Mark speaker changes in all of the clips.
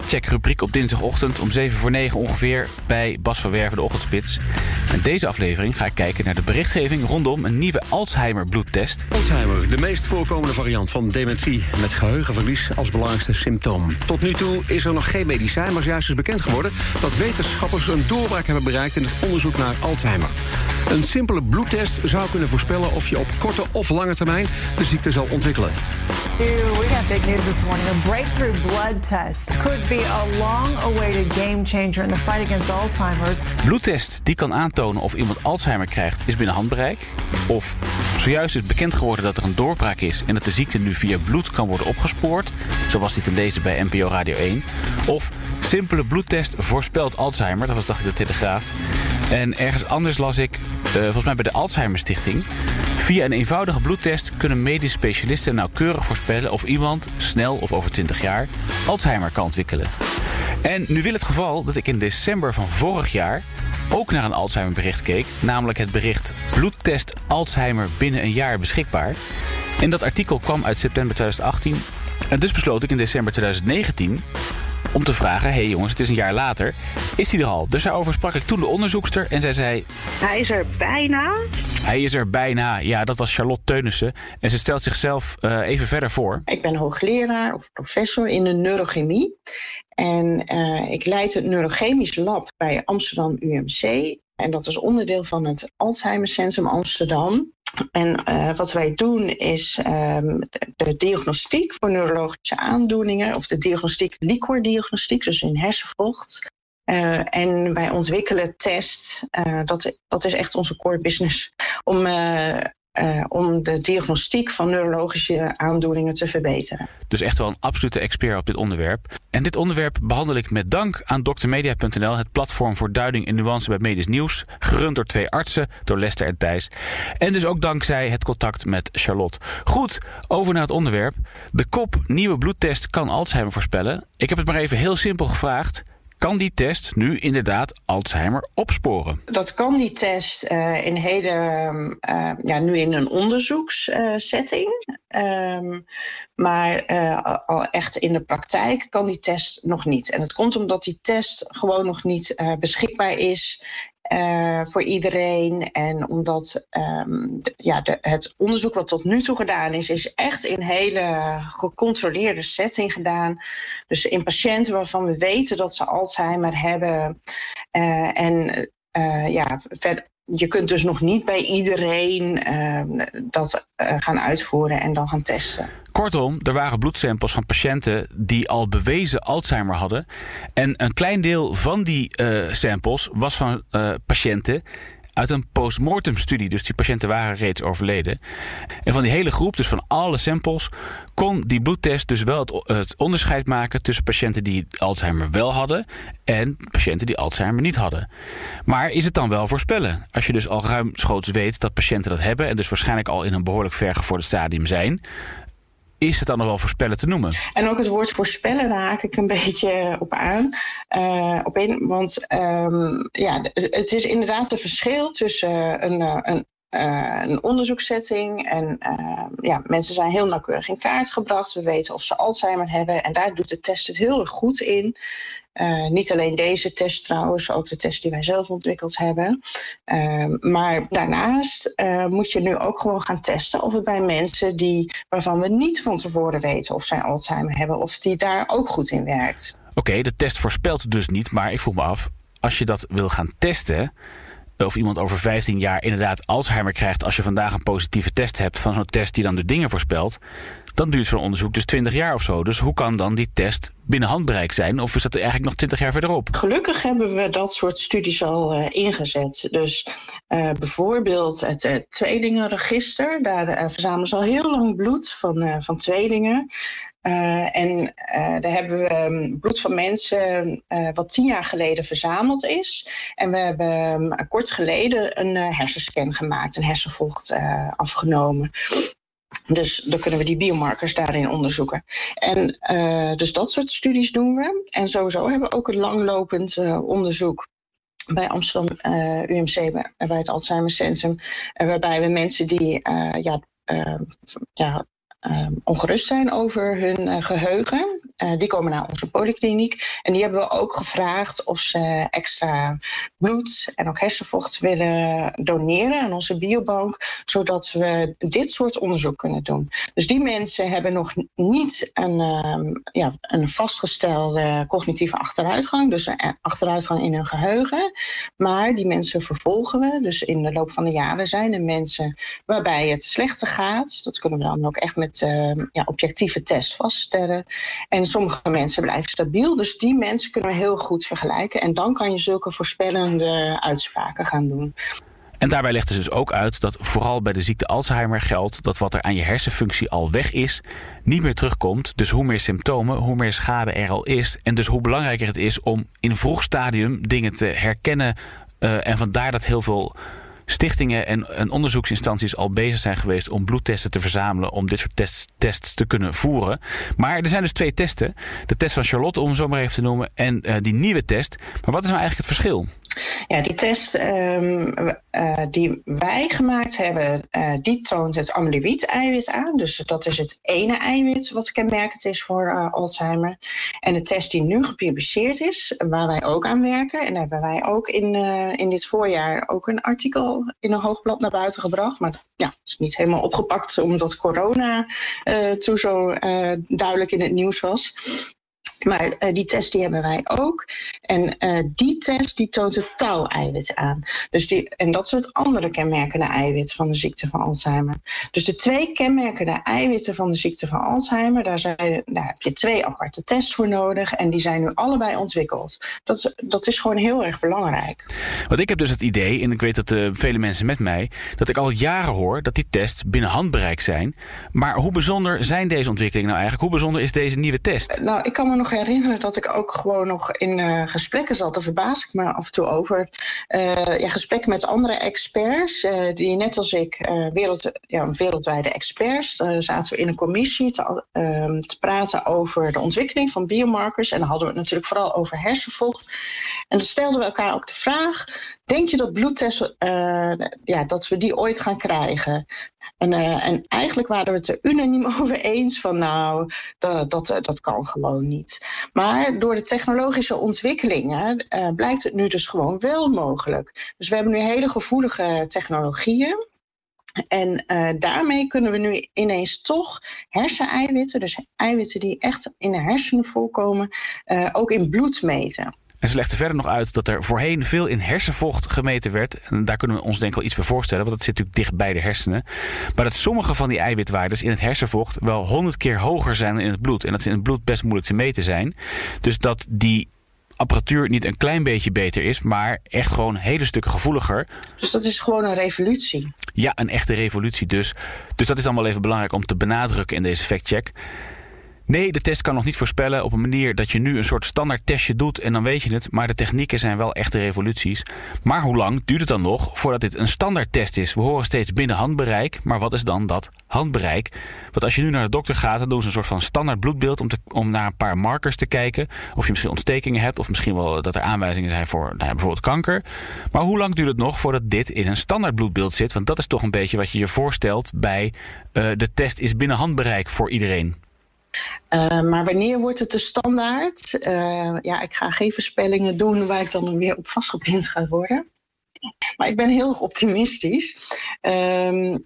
Speaker 1: factcheck rubriek op dinsdagochtend om 7 voor 9 ongeveer bij Bas van Werven, de ochtendspits. In deze aflevering ga ik kijken naar de berichtgeving rondom een nieuwe Alzheimer bloedtest.
Speaker 2: Alzheimer, de meest voorkomende variant van dementie met geheugenverlies als belangrijkste symptoom. Tot nu toe is er nog geen medicijn, maar juist is bekend geworden dat wetenschappers een doorbraak hebben bereikt in het onderzoek naar Alzheimer. Een simpele bloedtest zou kunnen voorspellen of je op korte of lange termijn de ziekte zal ontwikkelen.
Speaker 3: We got big news this morning. A breakthrough blood test could be a long-awaited game changer in the fight against Alzheimer's.
Speaker 1: Bloedtest die kan aantonen of iemand Alzheimer krijgt is binnen handbereik. Of zojuist is bekend geworden dat er een doorbraak is en dat de ziekte nu via bloed kan worden opgespoord. Zo was dit te lezen bij NPO Radio 1. Of simpele bloedtest voorspelt Alzheimer. Dat was dacht ik de Telegraaf. En ergens anders las ik, volgens mij bij de Alzheimer Stichting. Via een eenvoudige bloedtest kunnen medisch specialisten nauwkeurig voorspellen of iemand snel of over 20 jaar Alzheimer kan ontwikkelen. En nu wil het geval dat ik in december van vorig jaar ook naar een Alzheimer-bericht keek, namelijk het bericht Bloedtest Alzheimer binnen een jaar beschikbaar. En dat artikel kwam uit september 2018. En dus besloot ik in december 2019 om te vragen: hé hey jongens, het is een jaar later, is hij er al? Dus daarover sprak ik toen de onderzoekster en zij zei:
Speaker 4: Hij is er bijna.
Speaker 1: Hij is er bijna. Ja, dat was Charlotte Teunissen. En ze stelt zichzelf uh, even verder voor.
Speaker 4: Ik ben hoogleraar of professor in de neurochemie. En uh, ik leid het neurochemisch lab bij Amsterdam UMC. En dat is onderdeel van het Alzheimer Centrum Amsterdam. En uh, wat wij doen is um, de diagnostiek voor neurologische aandoeningen, of de diagnostiek liquordiagnostiek, dus in hersenvocht. Uh, en wij ontwikkelen test, uh, dat, dat is echt onze core business, om uh, om de diagnostiek van neurologische aandoeningen te verbeteren.
Speaker 1: Dus echt wel een absolute expert op dit onderwerp. En dit onderwerp behandel ik met dank aan drmedia.nl, het platform voor duiding en nuance bij medisch nieuws, gerund door twee artsen, door Lester en Thijs. En dus ook dankzij het contact met Charlotte. Goed, over naar het onderwerp. De kop nieuwe bloedtest kan Alzheimer voorspellen. Ik heb het maar even heel simpel gevraagd. Kan die test nu inderdaad Alzheimer opsporen?
Speaker 4: Dat kan die test uh, in hele, uh, ja, nu in een onderzoekssetting. Um, maar uh, al echt in de praktijk kan die test nog niet. En het komt omdat die test gewoon nog niet beschikbaar is uh, voor iedereen. En omdat de, ja, de, het onderzoek wat tot nu toe gedaan is, is echt in hele gecontroleerde setting gedaan. Dus in patiënten waarvan we weten dat ze Alzheimer hebben. Uh, en uh, ja, verder je kunt dus nog niet bij iedereen uh, dat uh, gaan uitvoeren en dan gaan testen.
Speaker 1: Kortom, er waren bloedsamples van patiënten die al bewezen Alzheimer hadden. En een klein deel van die uh, samples was van patiënten uit een postmortem studie. Dus die patiënten waren reeds overleden. En van die hele groep, dus van alle samples, kon die bloedtest dus wel het, het, onderscheid maken tussen patiënten die Alzheimer wel hadden en patiënten die Alzheimer niet hadden. Maar is het dan wel voorspellen? Als je dus al ruimschoots weet dat patiënten dat hebben en dus waarschijnlijk al in een behoorlijk vergevorderd stadium zijn, is het dan nog wel voorspellen te noemen?
Speaker 4: En ook het woord voorspellen, daar haak ik een beetje op aan. Uh, op in, want um, ja, het is inderdaad een verschil tussen een, een, uh, een onderzoekssetting. En uh, ja, mensen zijn heel nauwkeurig in kaart gebracht. We weten of ze Alzheimer hebben. En daar doet de test het heel erg goed in. Uh, niet alleen deze test trouwens, ook de test die wij zelf ontwikkeld hebben. Maar daarnaast moet je nu ook gewoon gaan testen of het bij mensen die, waarvan we niet van tevoren weten of zij Alzheimer hebben, of die daar ook goed in werkt.
Speaker 1: Oké, de test voorspelt dus niet, maar ik vroeg me af, als je dat wil gaan testen, of iemand over 15 jaar inderdaad Alzheimer krijgt als je vandaag een positieve test hebt van zo'n test die dan de dingen voorspelt, dan duurt zo'n onderzoek dus 20 jaar of zo. Dus hoe kan dan die test binnen handbereik zijn? Of is dat eigenlijk nog 20 jaar verderop?
Speaker 4: Gelukkig hebben we dat soort studies al uh, ingezet. Dus uh, bijvoorbeeld het uh, tweelingenregister. Daar verzamelen ze al heel lang bloed van, van tweelingen. En daar hebben we ehm, bloed van mensen wat tien jaar geleden verzameld is. En we hebben ehm, kort geleden een hersenscan gemaakt, een hersenvocht afgenomen. Dus dan kunnen we die biomarkers daarin onderzoeken. En dus dat soort studies doen we. En sowieso hebben we ook een langlopend onderzoek bij Amsterdam UMC, bij het Alzheimer Centrum, waarbij we mensen die ja, ja, ongerust zijn over hun uh, geheugen. Uh, die komen naar onze polykliniek. En die hebben we ook gevraagd of ze extra bloed en ook hersenvocht willen doneren aan onze biobank. Zodat we dit soort onderzoek kunnen doen. Dus die mensen hebben nog niet een, ehm, ja, een vastgestelde cognitieve achteruitgang. Dus een achteruitgang in hun geheugen. Maar die mensen vervolgen we. Dus in de loop van de jaren zijn er mensen waarbij het slechter gaat. Dat kunnen we dan ook echt met uh, ja, objectieve test vaststellen. En sommige mensen blijven stabiel. Dus die mensen kunnen we heel goed vergelijken. En dan kan je zulke voorspellende uitspraken gaan doen.
Speaker 1: En daarbij legt ze dus ook uit dat vooral bij de ziekte Alzheimer geldt dat wat er aan je hersenfunctie al weg is, niet meer terugkomt. Dus hoe meer symptomen, hoe meer schade er al is. En dus hoe belangrijker het is om in vroeg stadium dingen te herkennen. Uh, en vandaar dat heel veel stichtingen en, en, onderzoeksinstanties al bezig zijn geweest om bloedtesten te verzamelen om dit soort tests, tests te kunnen voeren. Maar er zijn dus twee testen. De test van Charlotte, om zo maar even te noemen, en uh, die nieuwe test. Maar wat is nou eigenlijk het verschil?
Speaker 4: Ja, die test um, uh, die wij gemaakt hebben, uh, die toont het amyloïd-eiwit aan. Dus dat is het ene eiwit wat kenmerkend is voor uh, Alzheimer. En de test die nu gepubliceerd is, waar wij ook aan werken, en hebben wij ook in, in dit voorjaar ook een artikel in een hoogblad naar buiten gebracht. Maar ja, is niet helemaal opgepakt omdat corona toen zo duidelijk in het nieuws was. Maar uh, die test die hebben wij ook. En uh, die test die toont het tau-eiwit aan. Dus die, en dat is het andere kenmerkende eiwit van de ziekte van Alzheimer. Dus de twee kenmerkende eiwitten van de ziekte van Alzheimer, daar, zijn, daar heb je twee aparte tests voor nodig. En die zijn nu allebei ontwikkeld. Dat is, dat is gewoon heel erg belangrijk.
Speaker 1: Want ik heb dus het idee, en ik weet dat uh, vele mensen met mij, dat ik al jaren hoor dat die tests binnen handbereik zijn. Maar hoe bijzonder zijn deze ontwikkelingen nou eigenlijk? Hoe bijzonder is deze nieuwe test?
Speaker 4: Nou, ik kan me nog herinneren dat ik ook gewoon nog in uh, gesprekken zat. Daar verbaas ik me af en toe over. Uh, ja, gesprekken met andere experts, uh, die net als ik, wereld, ja, wereldwijde experts, zaten we in een commissie te, ehm, te, praten over de ontwikkeling van biomarkers. En dan hadden we het natuurlijk vooral over hersenvocht. En dan stelden we elkaar ook de vraag: denk je dat bloedtesten, ja, dat we die ooit gaan krijgen? En, en, eigenlijk waren we het er unaniem over eens van nou, dat, dat, dat kan gewoon niet. Maar door de technologische ontwikkelingen uh, blijkt het nu dus gewoon wel mogelijk. Dus we hebben nu hele gevoelige technologieën. En uh, daarmee kunnen we nu ineens toch herseneiwitten, dus eiwitten die echt in de hersenen voorkomen, ook in bloed meten.
Speaker 1: En ze legde verder nog uit dat er voorheen veel in hersenvocht gemeten werd. En daar kunnen we ons denk ik wel iets bij voorstellen, want dat zit natuurlijk dicht bij de hersenen. Maar dat sommige van die eiwitwaardes in het hersenvocht wel honderd keer hoger zijn dan in het bloed. En dat ze in het bloed best moeilijk te meten zijn. Dus dat die apparatuur niet een klein beetje beter is, maar echt gewoon hele stukken gevoeliger.
Speaker 4: Dus dat is gewoon een revolutie.
Speaker 1: Ja, een echte revolutie dus. Dus dat is wel even belangrijk om te benadrukken in deze factcheck. Nee, de test kan nog niet voorspellen op een manier dat je nu een soort standaard testje doet en dan weet je het. Maar de technieken zijn wel echte revoluties. Maar hoe lang duurt het dan nog voordat dit een standaard test is? We horen steeds binnen handbereik, maar wat is dan dat handbereik? Want als je nu naar de dokter gaat, dan doen ze een soort van standaard bloedbeeld om, te, om naar een paar markers te kijken. Of je misschien ontstekingen hebt, of misschien wel dat er aanwijzingen zijn voor nou ja, bijvoorbeeld kanker. Maar hoe lang duurt het nog voordat dit in een standaard bloedbeeld zit? Want dat is toch een beetje wat je je voorstelt bij uh, de test is binnen handbereik voor iedereen.
Speaker 4: Uh, maar wanneer wordt het de standaard? Uh, ja, ik ga geen voorspellingen doen waar ik dan weer op vastgepind ga worden. Maar ik ben heel optimistisch. Uh,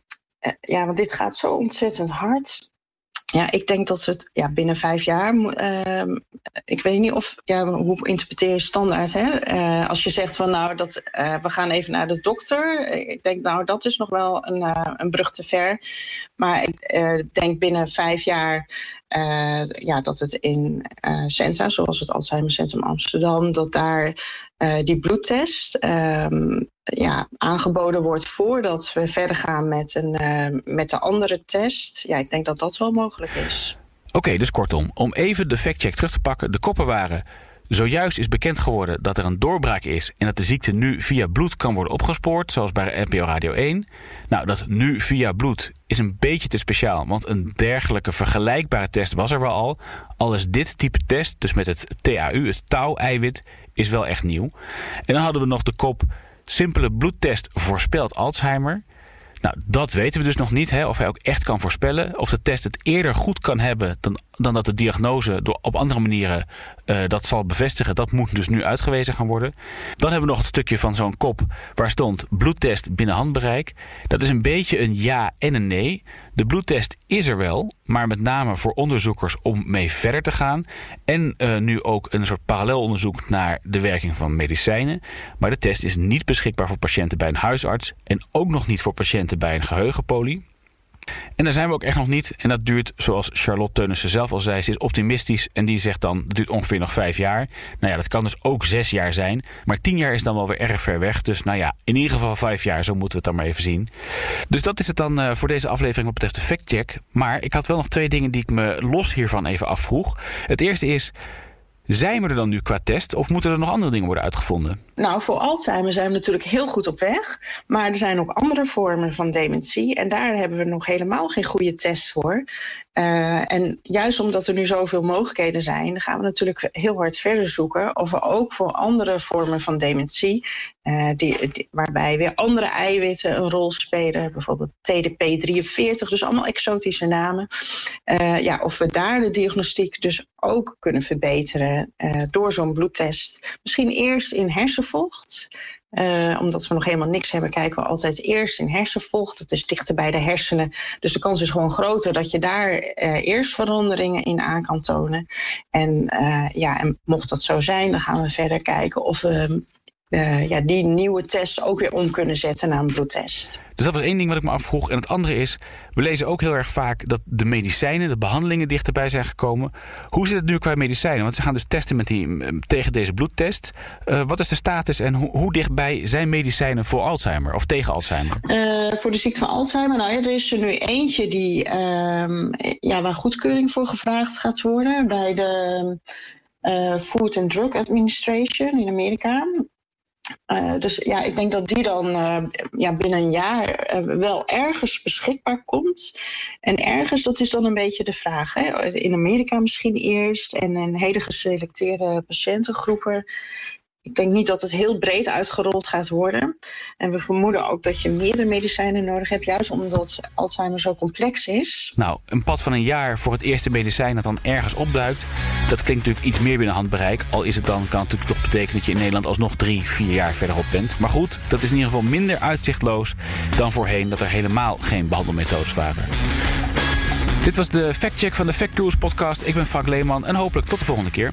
Speaker 4: ja, want dit gaat zo ontzettend hard. Ja, ik denk dat we het ja, binnen vijf jaar. Uh, ik weet niet of. Ja, hoe interpreteer je standaard? Hè? Als je zegt van nou, dat, we gaan even naar de dokter. Ik denk nou, dat is nog wel een, een brug te ver. Maar ik denk binnen vijf jaar. Ja, dat het in centra, zoals het Alzheimer Centrum Amsterdam, dat daar die bloedtest ehm, ja, aangeboden wordt voordat we verder gaan met, een, met de andere test. Ja, ik denk dat dat wel mogelijk is.
Speaker 1: Oké, dus kortom, om even de factcheck terug te pakken. De koppen waren... Zojuist is bekend geworden dat er een doorbraak is en dat de ziekte nu via bloed kan worden opgespoord, zoals bij NPO Radio 1. Nou, dat nu via bloed is een beetje te speciaal, want een dergelijke vergelijkbare test was er wel al. Al is dit type test, dus met het TAU, het touw-eiwit, is wel echt nieuw. En dan hadden we nog de kop simpele bloedtest voorspelt Alzheimer. Nou, dat weten we dus nog niet, hè, of hij ook echt kan voorspellen. Of de test het eerder goed kan hebben dan, dan dat de diagnose door, op andere manieren uh, dat zal bevestigen. Dat moet dus nu uitgewezen gaan worden. Dan hebben we nog het stukje van zo'n kop waar stond bloedtest binnen handbereik. Dat is een beetje een ja en een nee. De bloedtest is er wel, maar met name voor onderzoekers om mee verder te gaan. En uh, nu ook een soort parallelonderzoek naar de werking van medicijnen. Maar de test is niet beschikbaar voor patiënten bij een huisarts en ook nog niet voor patiënten bij een geheugenpolie. En daar zijn we ook echt nog niet. En dat duurt, zoals Charlotte Teunissen zelf al zei, ze is optimistisch. En die zegt dan, dat duurt ongeveer nog vijf jaar. Nou ja, dat kan dus ook zes jaar zijn. Maar tien jaar is dan wel weer erg ver weg. Dus nou ja, in ieder geval vijf jaar, zo moeten we het dan maar even zien. Dus dat is het dan uh, voor deze aflevering wat betreft de factcheck. Maar ik had wel nog twee dingen die ik me los hiervan even afvroeg. Het eerste is... Zijn we er dan nu qua test of moeten er nog andere dingen worden uitgevonden?
Speaker 4: Nou, voor Alzheimer zijn we natuurlijk heel goed op weg. Maar er zijn ook andere vormen van dementie. En daar hebben we nog helemaal geen goede test voor. Uh, en juist omdat er nu zoveel mogelijkheden zijn, gaan we natuurlijk heel hard verder zoeken of we ook voor andere vormen van dementie, uh, die, waarbij weer andere eiwitten een rol spelen, bijvoorbeeld TDP43, dus allemaal exotische namen, uh, ja, of we daar de diagnostiek dus ook kunnen verbeteren door zo'n bloedtest. Misschien eerst in hersenvocht. Omdat we nog helemaal niks hebben, kijken we altijd eerst in hersenvocht. Het is dichter bij de hersenen. Dus de kans is gewoon groter dat je daar eerst veranderingen in aan kan tonen. En, ja, en mocht dat zo zijn, dan gaan we verder kijken of we uh, ja, die nieuwe tests ook weer om kunnen zetten naar een bloedtest.
Speaker 1: Dus dat was één ding wat ik me afvroeg. En het andere is, we lezen ook heel erg vaak dat de medicijnen, de behandelingen dichterbij zijn gekomen. Hoe zit het nu qua medicijnen? Want ze gaan dus testen met die, tegen deze bloedtest. Uh, wat is de status en ho hoe dichtbij zijn medicijnen voor Alzheimer of tegen Alzheimer?
Speaker 4: Uh, voor de ziekte van Alzheimer, nou ja, er is er nu eentje die, uh, ja, waar goedkeuring voor gevraagd gaat worden bij de Food and Drug Administration in Amerika. Uh, dus ja, ik denk dat die dan uh, ja, binnen een jaar uh, wel ergens beschikbaar komt. En ergens, dat is dan een beetje de vraag. Hè? In Amerika misschien eerst en in hele geselecteerde patiëntengroepen. Ik denk niet dat het heel breed uitgerold gaat worden. En we vermoeden ook dat je meerdere medicijnen nodig hebt, juist omdat Alzheimer zo complex is.
Speaker 1: Nou, een pad van een jaar voor het eerste medicijn dat dan ergens opduikt, dat klinkt natuurlijk iets meer binnen handbereik. Al is het dan, kan het natuurlijk toch betekenen dat je in Nederland alsnog drie, vier jaar verderop bent. Maar goed, dat is in ieder geval minder uitzichtloos dan voorheen dat er helemaal geen behandelmethodes waren. Dit was de factcheck van de Fact podcast. Ik ben Frank Leeman en hopelijk tot de volgende keer.